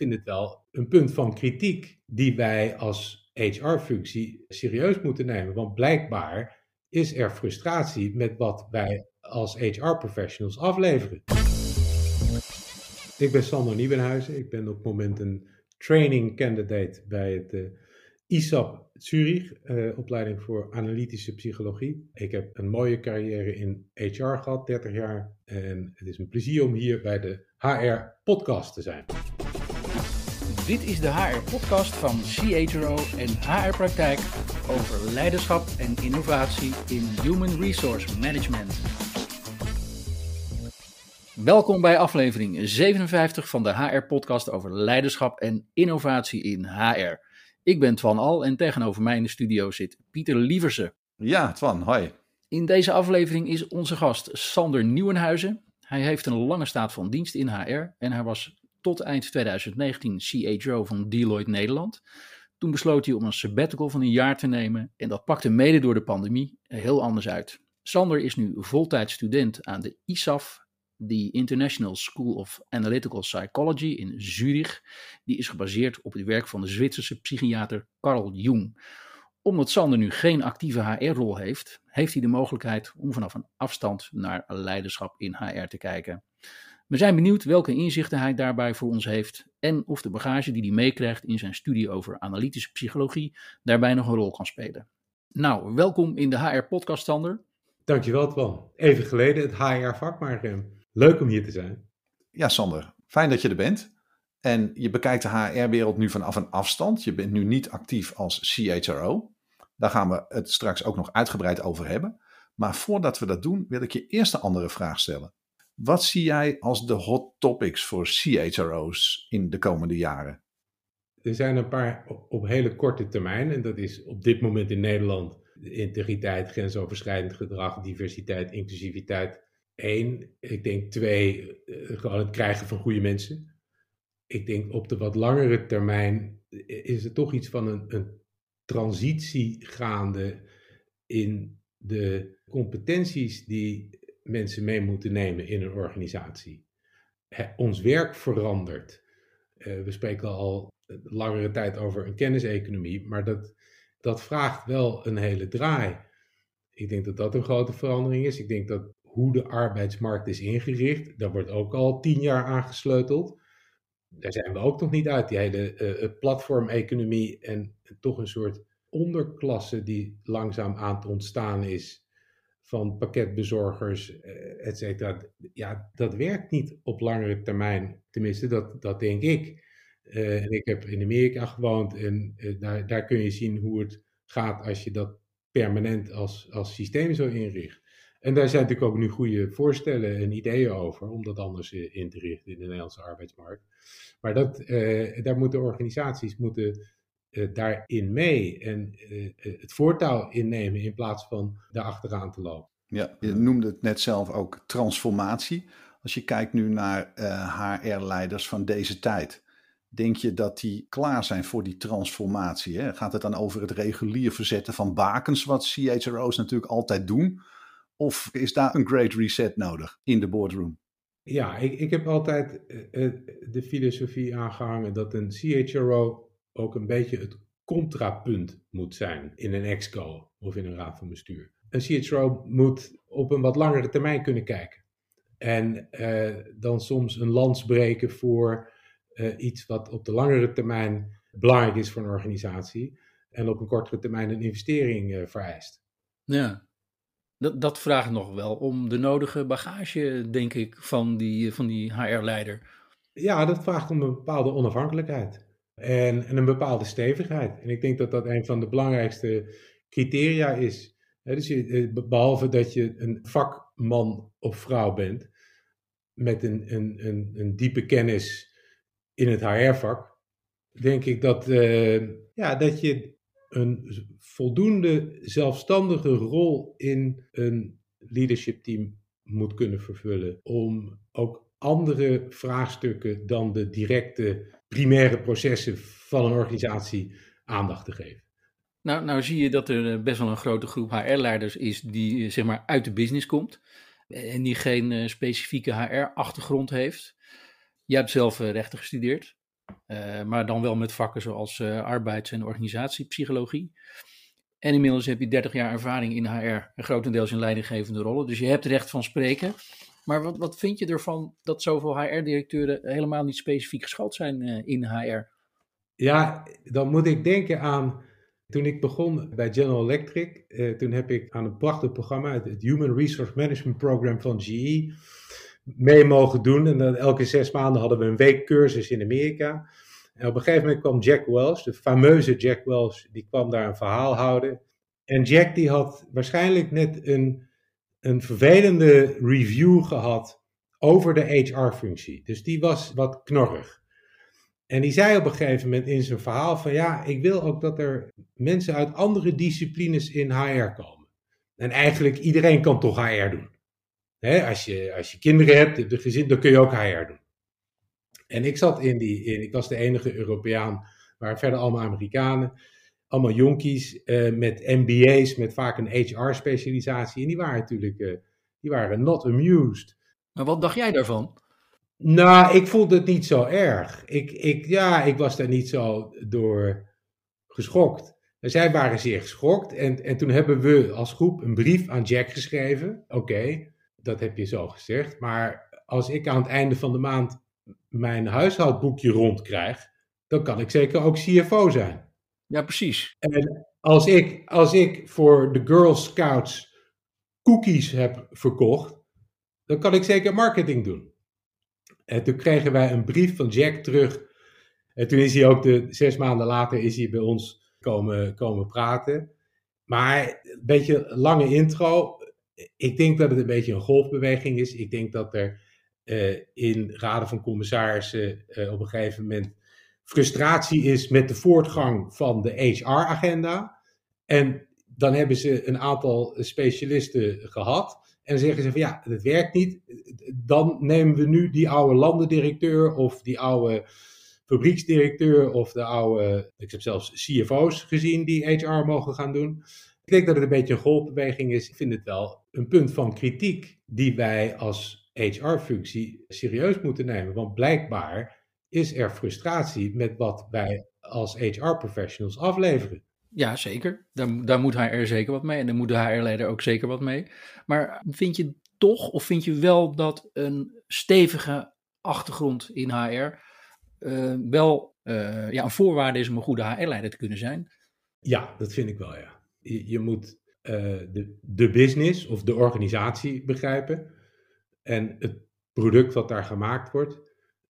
vind het wel een punt van kritiek die wij als HR-functie serieus moeten nemen. Want blijkbaar is er frustratie met wat wij als HR-professionals afleveren. Ik ben Sander Nieuwenhuizen. Ik ben op het moment een training candidate bij het uh, ISAP Zurich, uh, opleiding voor analytische psychologie. Ik heb een mooie carrière in HR gehad, 30 jaar. En het is een plezier om hier bij de HR-podcast te zijn. Dit is de HR-podcast van CHRO en HR Praktijk over leiderschap en innovatie in Human Resource Management. Welkom bij aflevering 57 van de HR-podcast over leiderschap en innovatie in HR. Ik ben Twan Al en tegenover mij in de studio zit Pieter Lieverse. Ja, Twan, hoi. In deze aflevering is onze gast Sander Nieuwenhuizen. Hij heeft een lange staat van dienst in HR en hij was tot eind 2019 CHO van Deloitte Nederland. Toen besloot hij om een sabbatical van een jaar te nemen en dat pakte mede door de pandemie heel anders uit. Sander is nu voltijds student aan de ISAF, de International School of Analytical Psychology in Zurich. Die is gebaseerd op het werk van de Zwitserse psychiater Carl Jung. Omdat Sander nu geen actieve HR-rol heeft, heeft hij de mogelijkheid om vanaf een afstand naar leiderschap in HR te kijken. We zijn benieuwd welke inzichten hij daarbij voor ons heeft en of de bagage die hij meekrijgt in zijn studie over analytische psychologie daarbij nog een rol kan spelen. Nou, welkom in de HR-podcast, Sander. Dankjewel, Twan. Even geleden het HR-vak, maar uh, leuk om hier te zijn. Ja, Sander, fijn dat je er bent. En je bekijkt de HR-wereld nu vanaf een afstand. Je bent nu niet actief als CHRO. Daar gaan we het straks ook nog uitgebreid over hebben. Maar voordat we dat doen, wil ik je eerst een andere vraag stellen. Wat zie jij als de hot topics voor CHRO's in de komende jaren? Er zijn een paar op hele korte termijn. En dat is op dit moment in Nederland integriteit, grensoverschrijdend gedrag, diversiteit, inclusiviteit. Eén. Ik denk twee, eh, gewoon het krijgen van goede mensen. Ik denk op de wat langere termijn is er toch iets van een, een transitie gaande in de competenties die mensen mee moeten nemen in een organisatie. ons werk verandert. Uh, we spreken al langere tijd over een kenniseconomie, maar dat, dat vraagt wel een hele draai. Ik denk dat dat een grote verandering is. Ik denk dat hoe de arbeidsmarkt is ingericht, daar wordt ook al tien jaar aangesleuteld. Daar zijn we ook nog niet uit. Die hele uh, platformeconomie en toch een soort onderklasse die langzaam aan het ontstaan is van pakketbezorgers, uh, et cetera. Ja, dat werkt niet op langere termijn. Tenminste, dat, dat denk ik. En ik heb in Amerika gewoond en uh, daar, daar kun je zien hoe het gaat als je dat permanent als, als systeem zo inricht. En daar zijn natuurlijk ook nu goede voorstellen en ideeën over om dat anders in te richten in de Nederlandse arbeidsmarkt. Maar dat, daar moeten organisaties moeten uh, daarin mee en uh, het voortouw innemen in plaats van daar achteraan te lopen. Ja, je noemde het net zelf ook transformatie. Als je kijkt nu naar HR-leiders van deze tijd, denk je dat die klaar zijn voor die transformatie? Hè? Gaat het dan over het regulier verzetten van bakens, wat CHRO's natuurlijk altijd doen? Of is daar een great reset nodig in de boardroom? Ja, ik, ik heb altijd de filosofie aangehangen dat een CHRO ook een beetje het contrapunt moet zijn in een exco of in een raad van bestuur. Een CHRO moet op een wat langere termijn kunnen kijken. En uh, dan soms een lans breken voor uh, iets wat op de langere termijn belangrijk is voor een organisatie. En op een kortere termijn een investering uh, vereist. Ja, dat, dat vraagt nog wel om de nodige bagage, denk ik, van die, van die HR-leider. Ja, dat vraagt om een bepaalde onafhankelijkheid en, en, een bepaalde stevigheid. En ik denk dat dat een van de belangrijkste criteria is. dus je, eh, behalve dat je een vakman of vrouw bent met een, een, een, een diepe kennis in het HR-vak, denk ik dat, uh, ja, dat je een voldoende zelfstandige rol in een leadership team moet kunnen vervullen om ook andere vraagstukken dan de directe primaire processen van een organisatie aandacht te geven. Nou, nou zie je dat er eh, best wel een grote groep HR-leiders is die eh, zeg maar uit de business komt en die geen uh, specifieke HR-achtergrond heeft. Jij hebt zelf rechten gestudeerd. maar dan wel met vakken zoals arbeids- en organisatiepsychologie. En inmiddels heb je 30 jaar ervaring in HR en grotendeels in leidinggevende rollen. Dus je hebt recht van spreken. Maar wat, wat vind je ervan dat zoveel HR-directeuren helemaal niet specifiek geschoold zijn in HR? Ja, dan moet ik denken aan toen ik begon bij General Electric. Eh, toen heb ik aan een prachtig programma, het, Human Resource Management Program van GE, mee mogen doen. En dan elke zes maanden hadden we een week cursus in Amerika. En op een gegeven moment kwam Jack Welch, de fameuze Jack Welch, die kwam daar een verhaal houden. En Jack die had waarschijnlijk net een, een vervelende review gehad over de HR-functie. Dus die was wat knorrig. En die zei op een gegeven moment in zijn verhaal van ja, ik wil ook dat er mensen uit andere disciplines in HR komen. En eigenlijk iedereen kan toch HR doen. als, je, als je kinderen hebt, de gezin, dan kun je ook HR doen. En ik zat in die, in, ik was de enige Europeaan, maar verder allemaal Amerikanen. Allemaal jonkies uh, met MBA's, met vaak een HR-specialisatie. En die waren natuurlijk, uh, die waren not amused. Maar wat dacht jij daarvan? Nou, ik vond het niet zo erg. Ik, ik, ja, ik was daar niet zo door geschokt. Zij waren zeer geschokt en, en toen hebben we als groep een brief aan Jack geschreven. Oké, dat heb je zo gezegd. Maar als ik aan het einde van de maand mijn huishoudboekje rondkrijg, dan kan ik zeker ook CFO zijn. Ja, precies. En als ik, als ik voor de Girl Scouts cookies heb verkocht, dan kan ik zeker marketing doen. En toen kregen wij een brief van Jack terug. En toen is hij ook de, zes maanden later is hij bij ons komen, komen praten. Maar een beetje lange intro. Ik denk dat het een beetje een golfbeweging is. Ik denk dat er uh, in raden van commissarissen uh, op een gegeven moment frustratie is met de voortgang van de HR-agenda. En dan hebben ze een aantal specialisten gehad. En zeggen ze van ja, dat werkt niet. Dan nemen we nu die oude landendirecteur of die oude fabrieksdirecteur of de oude, ik heb zelfs CFO's gezien die HR mogen gaan doen. Ik denk dat het een beetje een golfbeweging is. Ik vind het wel een punt van kritiek die wij als HR-functie serieus moeten nemen. Want blijkbaar is er frustratie met wat wij als HR-professionals afleveren. Ja, zeker. Daar, daar moet HR zeker wat mee. En daar moet de HR-leider ook zeker wat mee. Maar vind je toch, of vind je wel dat een stevige achtergrond in HR uh, eh, wel uh, ja, een voorwaarde is om een goede HR-leider te kunnen zijn? Ja, dat vind ik wel, ja. Je, je moet uh, de, de business of de organisatie begrijpen. En het product wat daar gemaakt wordt,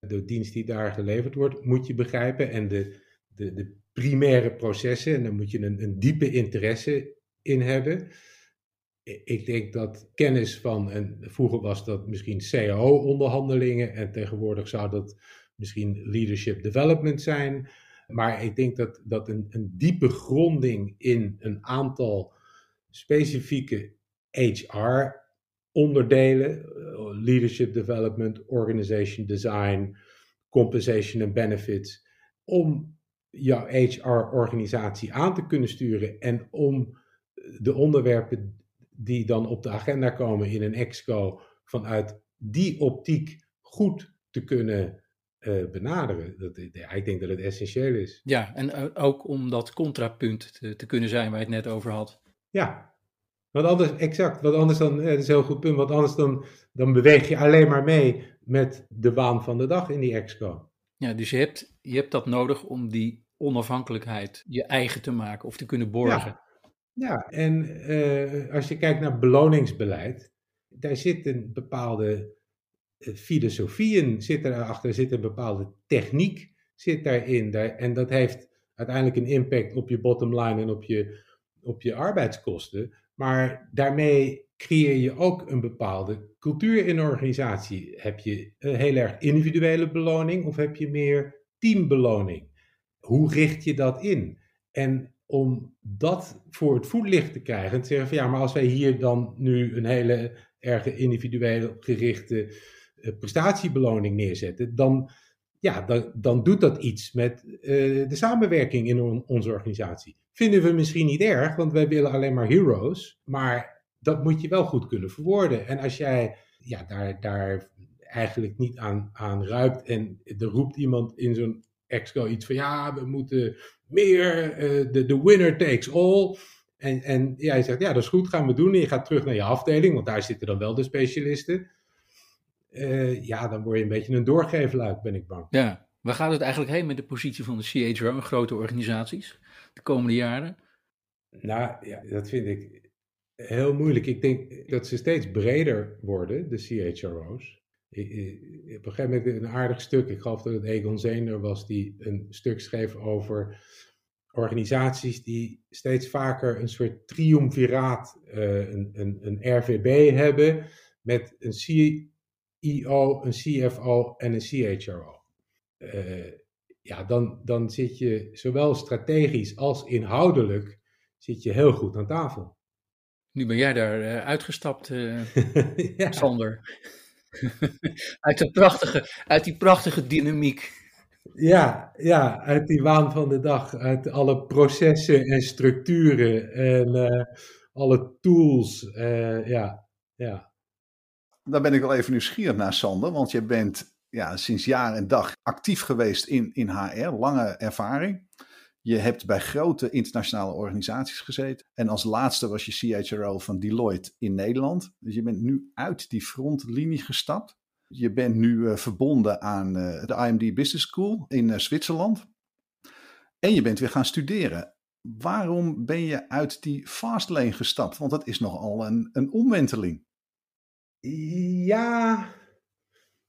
de dienst die daar geleverd wordt, moet je begrijpen. En de, de, de primaire processen. En daar moet je een, een diepe interesse in hebben. Ik denk dat kennis van, en vroeger was dat misschien CAO-onderhandelingen en tegenwoordig zou dat misschien leadership development zijn. Maar ik denk dat, dat een, een diepe gronding in een aantal specifieke HR-onderdelen, eh, leadership development, organization design, compensation and benefits, om jouw HR-organisatie aan te kunnen sturen en om de onderwerpen die dan op de agenda komen in een exco vanuit die optiek goed te kunnen uh, benaderen. Dat, ja, ik denk dat het essentieel is. Ja, en ook om dat contrapunt te, te, kunnen zijn waar je het net over had. Ja, want anders, exact, wat anders dan, dat is een heel goed punt, want anders dan, dan beweeg je alleen maar mee met de waan van de dag in die exco. Ja, dus je hebt, je hebt dat nodig om die onafhankelijkheid je eigen te maken of te kunnen borgen. Ja, ja. en uh, als je kijkt naar beloningsbeleid, daar zit een bepaalde uh, filosofie in, zit erachter, zit een bepaalde techniek zit daarin. Daar, en dat heeft uiteindelijk een impact op je bottom line en op je, op je arbeidskosten. Maar daarmee creëer je ook een bepaalde cultuur in een organisatie. Heb je een heel erg individuele beloning of heb je meer teambeloning? Hoe richt je dat in? En om dat voor het voetlicht te krijgen en te zeggen van ja, maar als wij hier dan nu een hele erge individueel gerichte uh, prestatiebeloning neerzetten, dan, ja, dan, dan doet dat iets met uh, de samenwerking in onze organisatie. Vinden we misschien niet erg, want wij willen alleen maar heroes, maar dat moet je wel goed kunnen verwoorden. En als jij ja, daar, daar eigenlijk niet aan, aan ruikt en er roept iemand in zo'n Exco iets van ja, we moeten meer, uh, de, de winner takes all. En, en jij zegt, ja, dat is goed, gaan we doen. En je gaat terug naar je afdeling, want daar zitten dan wel de specialisten. Uh, ja, dan word je een beetje een doorgeefluik, ben ik bang. Ja, waar gaat het eigenlijk heen met de positie van de CHRO in grote organisaties de komende jaren? Nou, ja, dat vind ik heel moeilijk. Ik denk dat ze steeds breder worden, de CHRO's. op een gegeven moment een aardig stuk, ik geloof dat het Egon Zehner was, die een stuk schreef over organisaties die steeds vaker een soort triumviraat, uh, een, een, een RVB hebben, met een CEO, een CFO en een CHRO. Eh, ja, dan, dan zit je zowel strategisch als inhoudelijk zit je heel goed aan tafel. Nu ben jij daar uh, uitgestapt, ja. Sander. uit, de prachtige, uit die prachtige dynamiek. Ja, ja, uit die waan van de dag, uit alle processen en structuren en uh, alle tools. Uh, ja, ja. Daar ben ik wel even nieuwsgierig naar, Sander, want je bent ja, sinds jaar en dag actief geweest in, in HR, lange ervaring. Je hebt bij grote internationale organisaties gezeten. En als laatste was je CHRO van Deloitte in Nederland. Dus je bent nu uit die frontlinie gestapt. Je bent nu uh, verbonden aan uh, de IMD Business School in uh, Zwitserland. En je bent weer gaan studeren. Waarom ben je uit die fastlane gestapt? Want dat is nogal een, een omwenteling. Ja,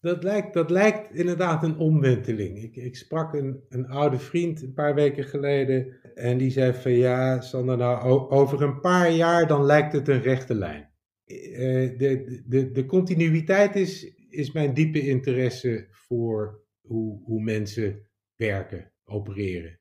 dat lijkt, dat lijkt inderdaad een omwenteling. Ik, ik sprak een, een oude vriend een paar weken geleden. En die zei van ja, Sander, nou, over een paar jaar dan lijkt het een rechte lijn. de, de, de continuïteit is, is mijn diepe interesse voor hoe, hoe mensen werken, opereren.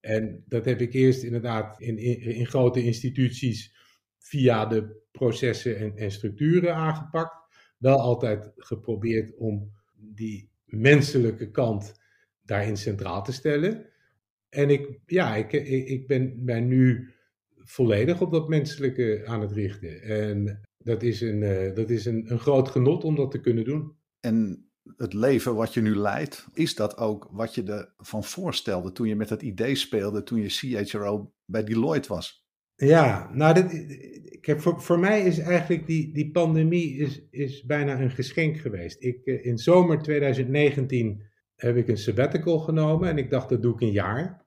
En dat heb ik eerst inderdaad in, in, in grote instituties via de processen en, en structuren aangepakt. Wel altijd geprobeerd om die menselijke kant daarin centraal te stellen. En ik, ja, ik, ik ben mij nu volledig op dat menselijke aan het richten. En dat is, een, uh, dat is een, een groot genot om dat te kunnen doen. En het leven wat je nu leidt, is dat ook wat je ervan voorstelde toen je met dat idee speelde, toen je CHRO bij Deloitte was? Ja, nou, dit, kijk, voor, voor mij is eigenlijk die, die pandemie is, is bijna een geschenk geweest. Ik, eh, in zomer 2019 heb ik een sabbatical genomen en ik dacht dat doe ik een jaar.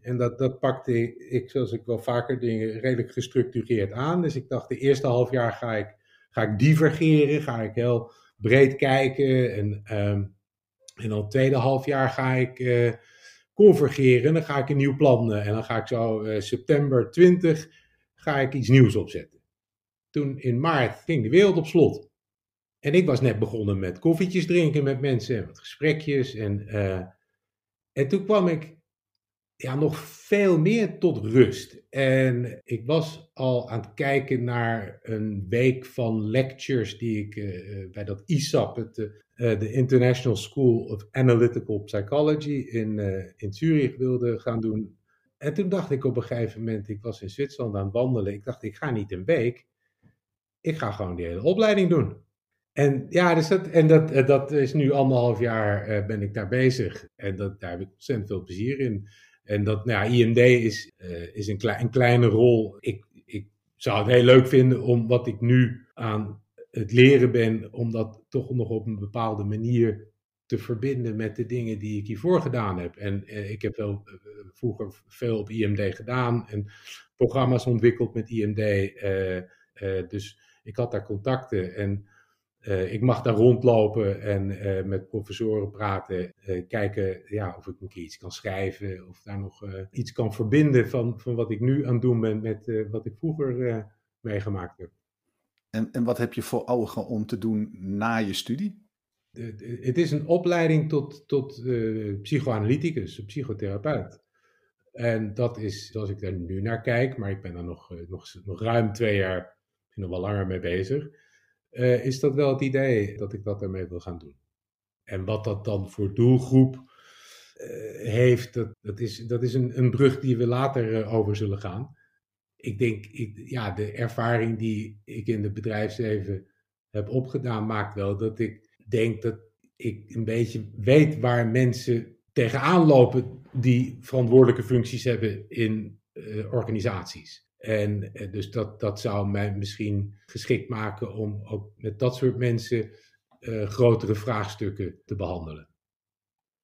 En dat, dat pakte ik, zoals ik wel vaker dingen, redelijk gestructureerd aan. Dus ik dacht, de eerste half jaar ga ik, ga ik divergeren, ga ik heel breed kijken. En, um, en dan het tweede half jaar ga ik uh, convergeren. Dan ga ik een nieuw plan uh, en dan ga ik zo september 20 ga ik iets nieuws opzetten. Toen in maart ging de wereld op slot. En ik was net begonnen met koffietjes drinken met mensen en wat gesprekjes. En, en toen kwam ik ja, nog veel meer tot rust. En ik was al aan het kijken naar een week van lectures die ik uh, bij dat ISAP, het, de International School of Analytical Psychology in, in Zurich wilde gaan doen. En toen dacht ik op een gegeven moment, ik was in Zwitserland aan het wandelen, ik dacht ik ga niet een week, ik ga gewoon die hele opleiding doen. En ja, dus dat, en dat, dat is nu anderhalf jaar ben ik daar bezig. En dat, daar heb ik ontzettend veel plezier in. En dat, nou ja, IMD is, uh, is een, klein, een kleine rol. Ik, ik zou het heel leuk vinden om wat ik nu aan het leren ben, om dat toch nog op een bepaalde manier te verbinden met de dingen die ik hiervoor gedaan heb. En uh, ik heb wel uh, vroeger veel op IMD gedaan en programma's ontwikkeld met IMD. dus ik had daar contacten en ik mag daar rondlopen en met professoren praten, kijken ja, of ik een keer iets kan schrijven, of daar nog iets kan verbinden van, van wat ik nu aan het doen ben met wat ik vroeger meegemaakt heb. En, en wat heb je voor ogen om te doen na je studie? Het is een opleiding tot, tot psychoanalyticus, psychotherapeut. En dat is zoals ik daar nu naar kijk, maar ik ben daar nog, nog, nog ruim twee jaar, nog wel langer mee bezig uh, is dat wel het idee dat ik dat ermee wil gaan doen. En wat dat dan voor doelgroep uh, heeft, dat, dat is, dat is een, een brug die we later uh, over zullen gaan. Ik denk, ik, ja, de ervaring die ik in het bedrijfsleven heb opgedaan, maakt wel dat ik denk dat ik een beetje weet waar mensen tegenaan lopen die verantwoordelijke functies hebben in uh, organisaties. En uh, dus dat, dat zou mij misschien geschikt maken om ook met dat soort mensen uh, grotere vraagstukken te behandelen.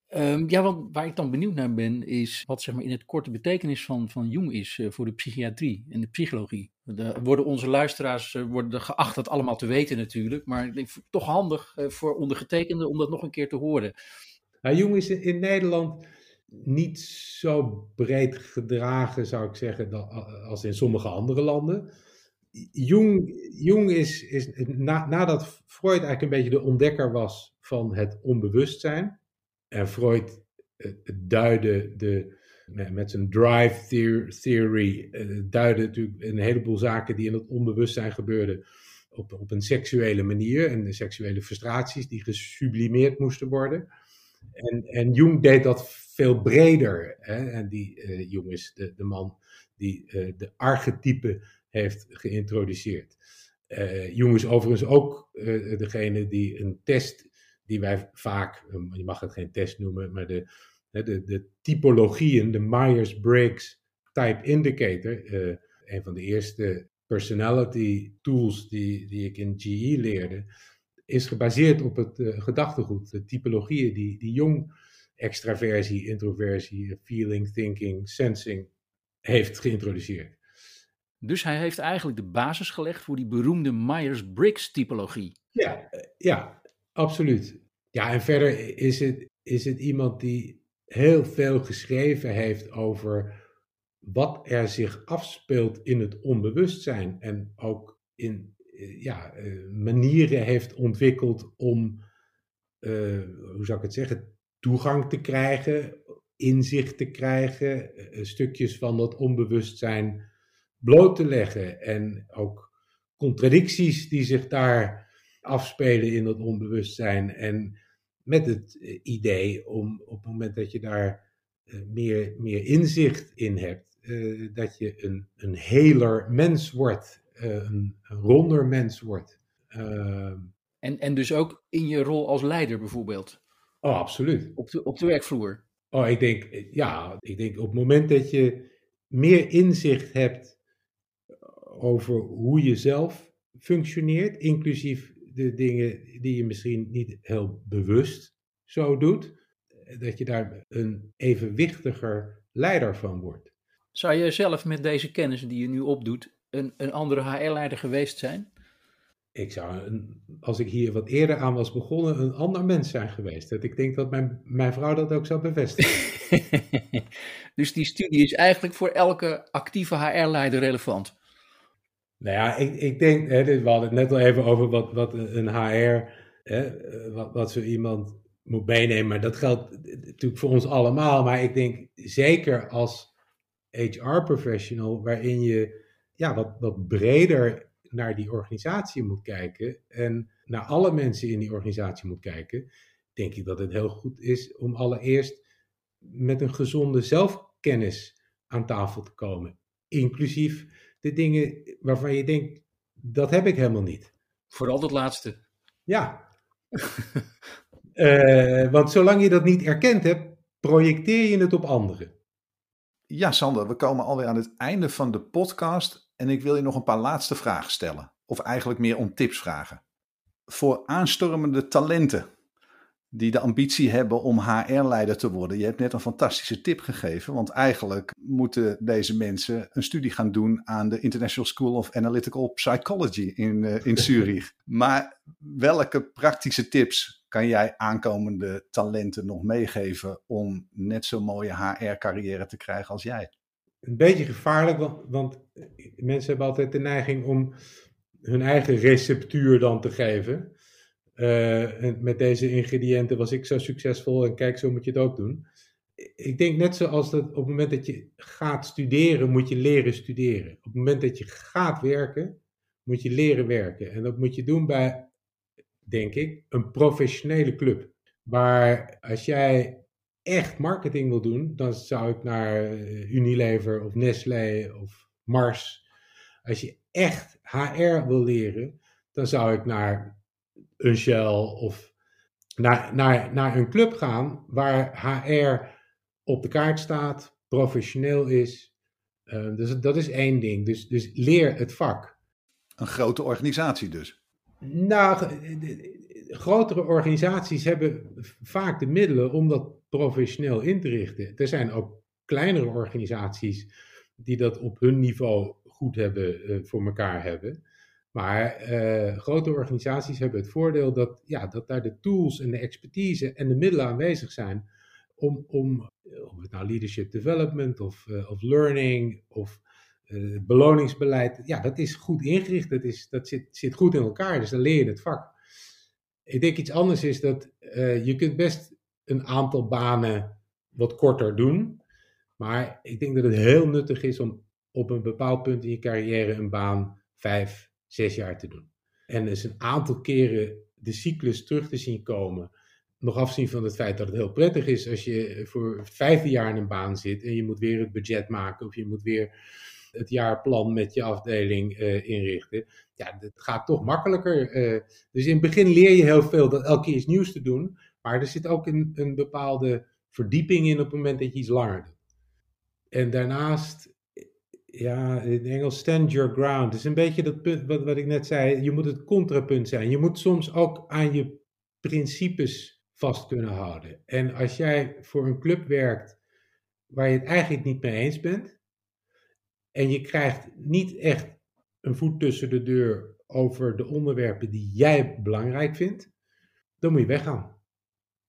Um, ja, wat, waar ik dan benieuwd naar ben, is wat zeg maar, in het korte betekenis van, van Jung is voor de psychiatrie en de psychologie. De, worden onze luisteraars uh, worden geacht dat allemaal te weten natuurlijk, maar ik denk toch handig uh, voor ondergetekende om dat nog een keer te horen. Nou, Jung is in Nederland niet zo breed gedragen, zou ik zeggen, als in sommige andere landen. Jung, Jung is, is na, nadat Freud eigenlijk een beetje de ontdekker was van het onbewustzijn, en Freud uh, duidde de, met zijn drive theory, uh, duidde natuurlijk een heleboel zaken die in het onbewustzijn gebeurden op, op een seksuele manier. En de seksuele frustraties die gesublimeerd moesten worden. En, en Jung deed dat veel breder. Hè? En die, uh, Jung is de, de man die uh, de archetypen heeft geïntroduceerd. Jung is overigens ook degene die een test die wij vaak, je mag het geen test noemen, maar de, de, de typologieën, de Myers-Briggs Type Indicator, uh, een van de eerste personality tools die, die ik in GE leerde, is gebaseerd op het uh, gedachtegoed, de typologieën die, die Jong extraversie, introversie, feeling, thinking, sensing heeft geïntroduceerd. Dus hij heeft eigenlijk de basis gelegd voor die beroemde Myers-Briggs typologie. Ja, ja, Absoluut. Ja, en verder is het, is het iemand die heel veel geschreven heeft over wat er zich afspeelt in het onbewustzijn. En ook in eh, ja, eh, manieren heeft ontwikkeld om, uh, hoe zou ik het zeggen, toegang te krijgen, inzicht te krijgen, stukjes van dat onbewustzijn bloot te leggen. En ook contradicties die zich daar afspelen in dat onbewustzijn. En met het eh, idee om op het moment dat je daar uh, meer, meer inzicht in hebt, uh, dat je een, een heler mens wordt, een, een, ronder mens wordt. Ehm, en, en dus ook in je rol als leider bijvoorbeeld? Oh, absoluut. Op de, op de werkvloer? Oh, ik denk, ja, ik denk op het moment dat je meer inzicht hebt over hoe je zelf functioneert, inclusief de dingen die je misschien niet heel bewust zo doet, dat je daar een evenwichtiger leider van wordt. Zou je zelf met deze kennis die je nu opdoet, een, een andere HR-leider geweest zijn? Ik zou, een, als ik hier wat eerder aan was begonnen, een ander mens zijn geweest. Ik denk dat mijn, mijn vrouw dat ook zou bevestigen. dus die studie is eigenlijk voor elke actieve HR-leider relevant? Nou ja, ik, ik denk, hè, we hadden het net al even over wat, wat een HR, hè, wat, wat zo iemand moet meenemen. Maar dat geldt natuurlijk voor ons allemaal. Maar ik denk zeker als HR-professional, waarin je ja, wat, wat breder naar die organisatie moet kijken en naar alle mensen in die organisatie moet kijken, denk ik dat het heel goed is om allereerst met een gezonde zelfkennis aan tafel te komen. Inclusief de dingen waarvan je denkt, dat heb ik helemaal niet. Vooral dat laatste. Ja. uh, want zolang je dat niet erkend hebt, projecteer je het op anderen. Ja, Sander, we komen alweer aan het einde van de podcast en ik wil je nog een paar laatste vragen stellen. Of eigenlijk meer om tips vragen. Voor aanstormende talenten die de ambitie hebben om HR-leider te worden. Je hebt net een fantastische tip gegeven, want eigenlijk moeten deze mensen een studie gaan doen aan de International School of Analytical Psychology in, uh, in Zurich. maar welke praktische tips kan jij aankomende talenten nog meegeven om net zo'n mooie HR-carrière te krijgen als jij? Een beetje gevaarlijk, want, want mensen hebben altijd de neiging om hun eigen receptuur dan te geven. Uh, met deze ingrediënten was ik zo succesvol en kijk, zo moet je het ook doen. Ik denk net zoals dat op het moment dat je gaat studeren, moet je leren studeren. Op het moment dat je gaat werken, moet je leren werken. En dat moet je doen bij, denk ik, een professionele club. Waar als jij echt marketing wil doen, dan zou ik naar eh, Unilever of Nestlé of Mars. Als je echt HR wil leren, dan zou ik naar een Shell of naar, naar, naar een club gaan waar HR op de kaart staat, professioneel is. Uh, dus dat is één ding. Dus, dus leer het vak. Een grote organisatie dus. Nou, grotere organisaties hebben vaak de middelen om dat professioneel in te richten. Er zijn ook kleinere organisaties die dat op hun niveau goed hebben, uh, voor elkaar hebben. Maar uh, grote organisaties hebben het voordeel dat, ja, dat daar de tools en de expertise en de middelen aanwezig zijn om, om of het nou leadership development of, uh, of learning of beloningsbeleid, ja, dat is goed ingericht, dat, is, dat zit, zit goed in elkaar, dus dan leer je het vak. Ik denk iets anders is dat je kunt best een aantal banen wat korter doen, maar ik denk dat het heel nuttig is om op een bepaald punt in je carrière een baan vijf, zes jaar te doen. En dus een aantal keren de cyclus terug te zien komen. Nog afzien van het feit dat het heel prettig is als je voor het vijfde jaar in een baan zit en je moet weer het budget maken of je moet weer het jaarplan met je afdeling uh, inrichten. Ja, dat gaat toch makkelijker. Uh, dus in het begin leer je heel veel dat elke keer iets nieuws te doen. Maar er zit ook een, een bepaalde verdieping in op het moment dat je iets langer doet. En daarnaast ja, in Engels stand your ground. Het is een beetje dat punt wat, wat ik net zei. Je moet het contrapunt zijn. Je moet soms ook aan je principes vast kunnen houden. En als jij voor een club werkt waar je het eigenlijk niet mee eens bent, en je krijgt niet echt een voet tussen de deur over de onderwerpen die jij belangrijk vindt, dan moet je weggaan.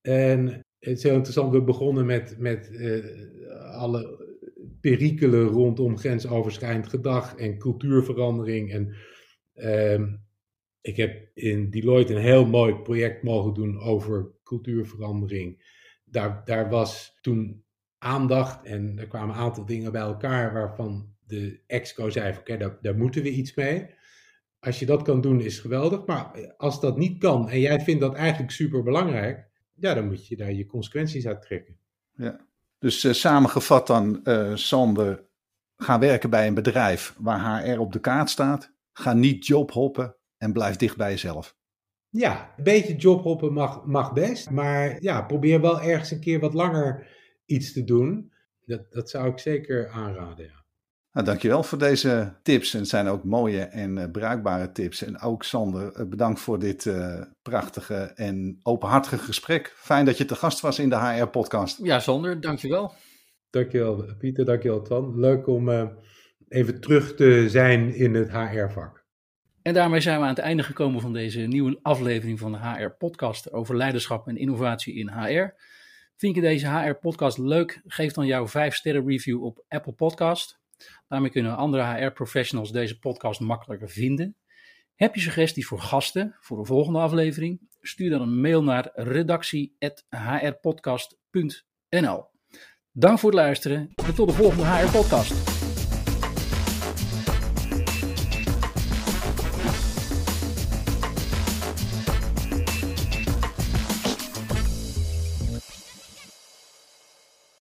En het is heel interessant, we begonnen met, met uh, alle perikelen rondom grensoverschrijdend gedrag en cultuurverandering. En uh, ik heb in Deloitte een heel mooi project mogen doen over cultuurverandering. Daar, daar was toen aandacht en er kwamen een aantal dingen bij elkaar waarvan de exco zei: Oké, daar, daar moeten we iets mee. Als je dat kan doen, is geweldig. Maar als dat niet kan en jij vindt dat eigenlijk super belangrijk, ja, dan moet je daar je consequenties uit trekken. Ja. Dus uh, samengevat dan, uh, Sander, ga werken bij een bedrijf waar HR op de kaart staat. Ga niet jobhoppen en blijf dicht bij jezelf. Ja, een beetje jobhoppen mag, mag best. Maar ja, probeer wel ergens een keer wat langer iets te doen. Dat, dat zou ik zeker aanraden, ja. Nou, dankjewel voor deze tips. En het zijn ook mooie en uh, bruikbare tips. En ook Sander, uh, bedankt voor dit uh, prachtige en openhartige gesprek. Fijn dat je te gast was in de HR-podcast. Ja, Sander, dankjewel. Dankjewel Pieter, dankjewel Twan. Leuk om even terug te zijn in het HR-vak. En daarmee zijn we aan het einde gekomen van deze nieuwe aflevering van de HR-podcast over leiderschap en innovatie in HR. Vind je deze HR-podcast leuk? Geef dan jouw 5 sterren review op Apple Podcast. Daarmee kunnen andere HR-professionals deze podcast makkelijker vinden. Heb je suggesties voor gasten voor de volgende aflevering? Stuur dan een mail naar redactie.hrpodcast.nl. Dank voor het luisteren en tot de volgende HR-podcast.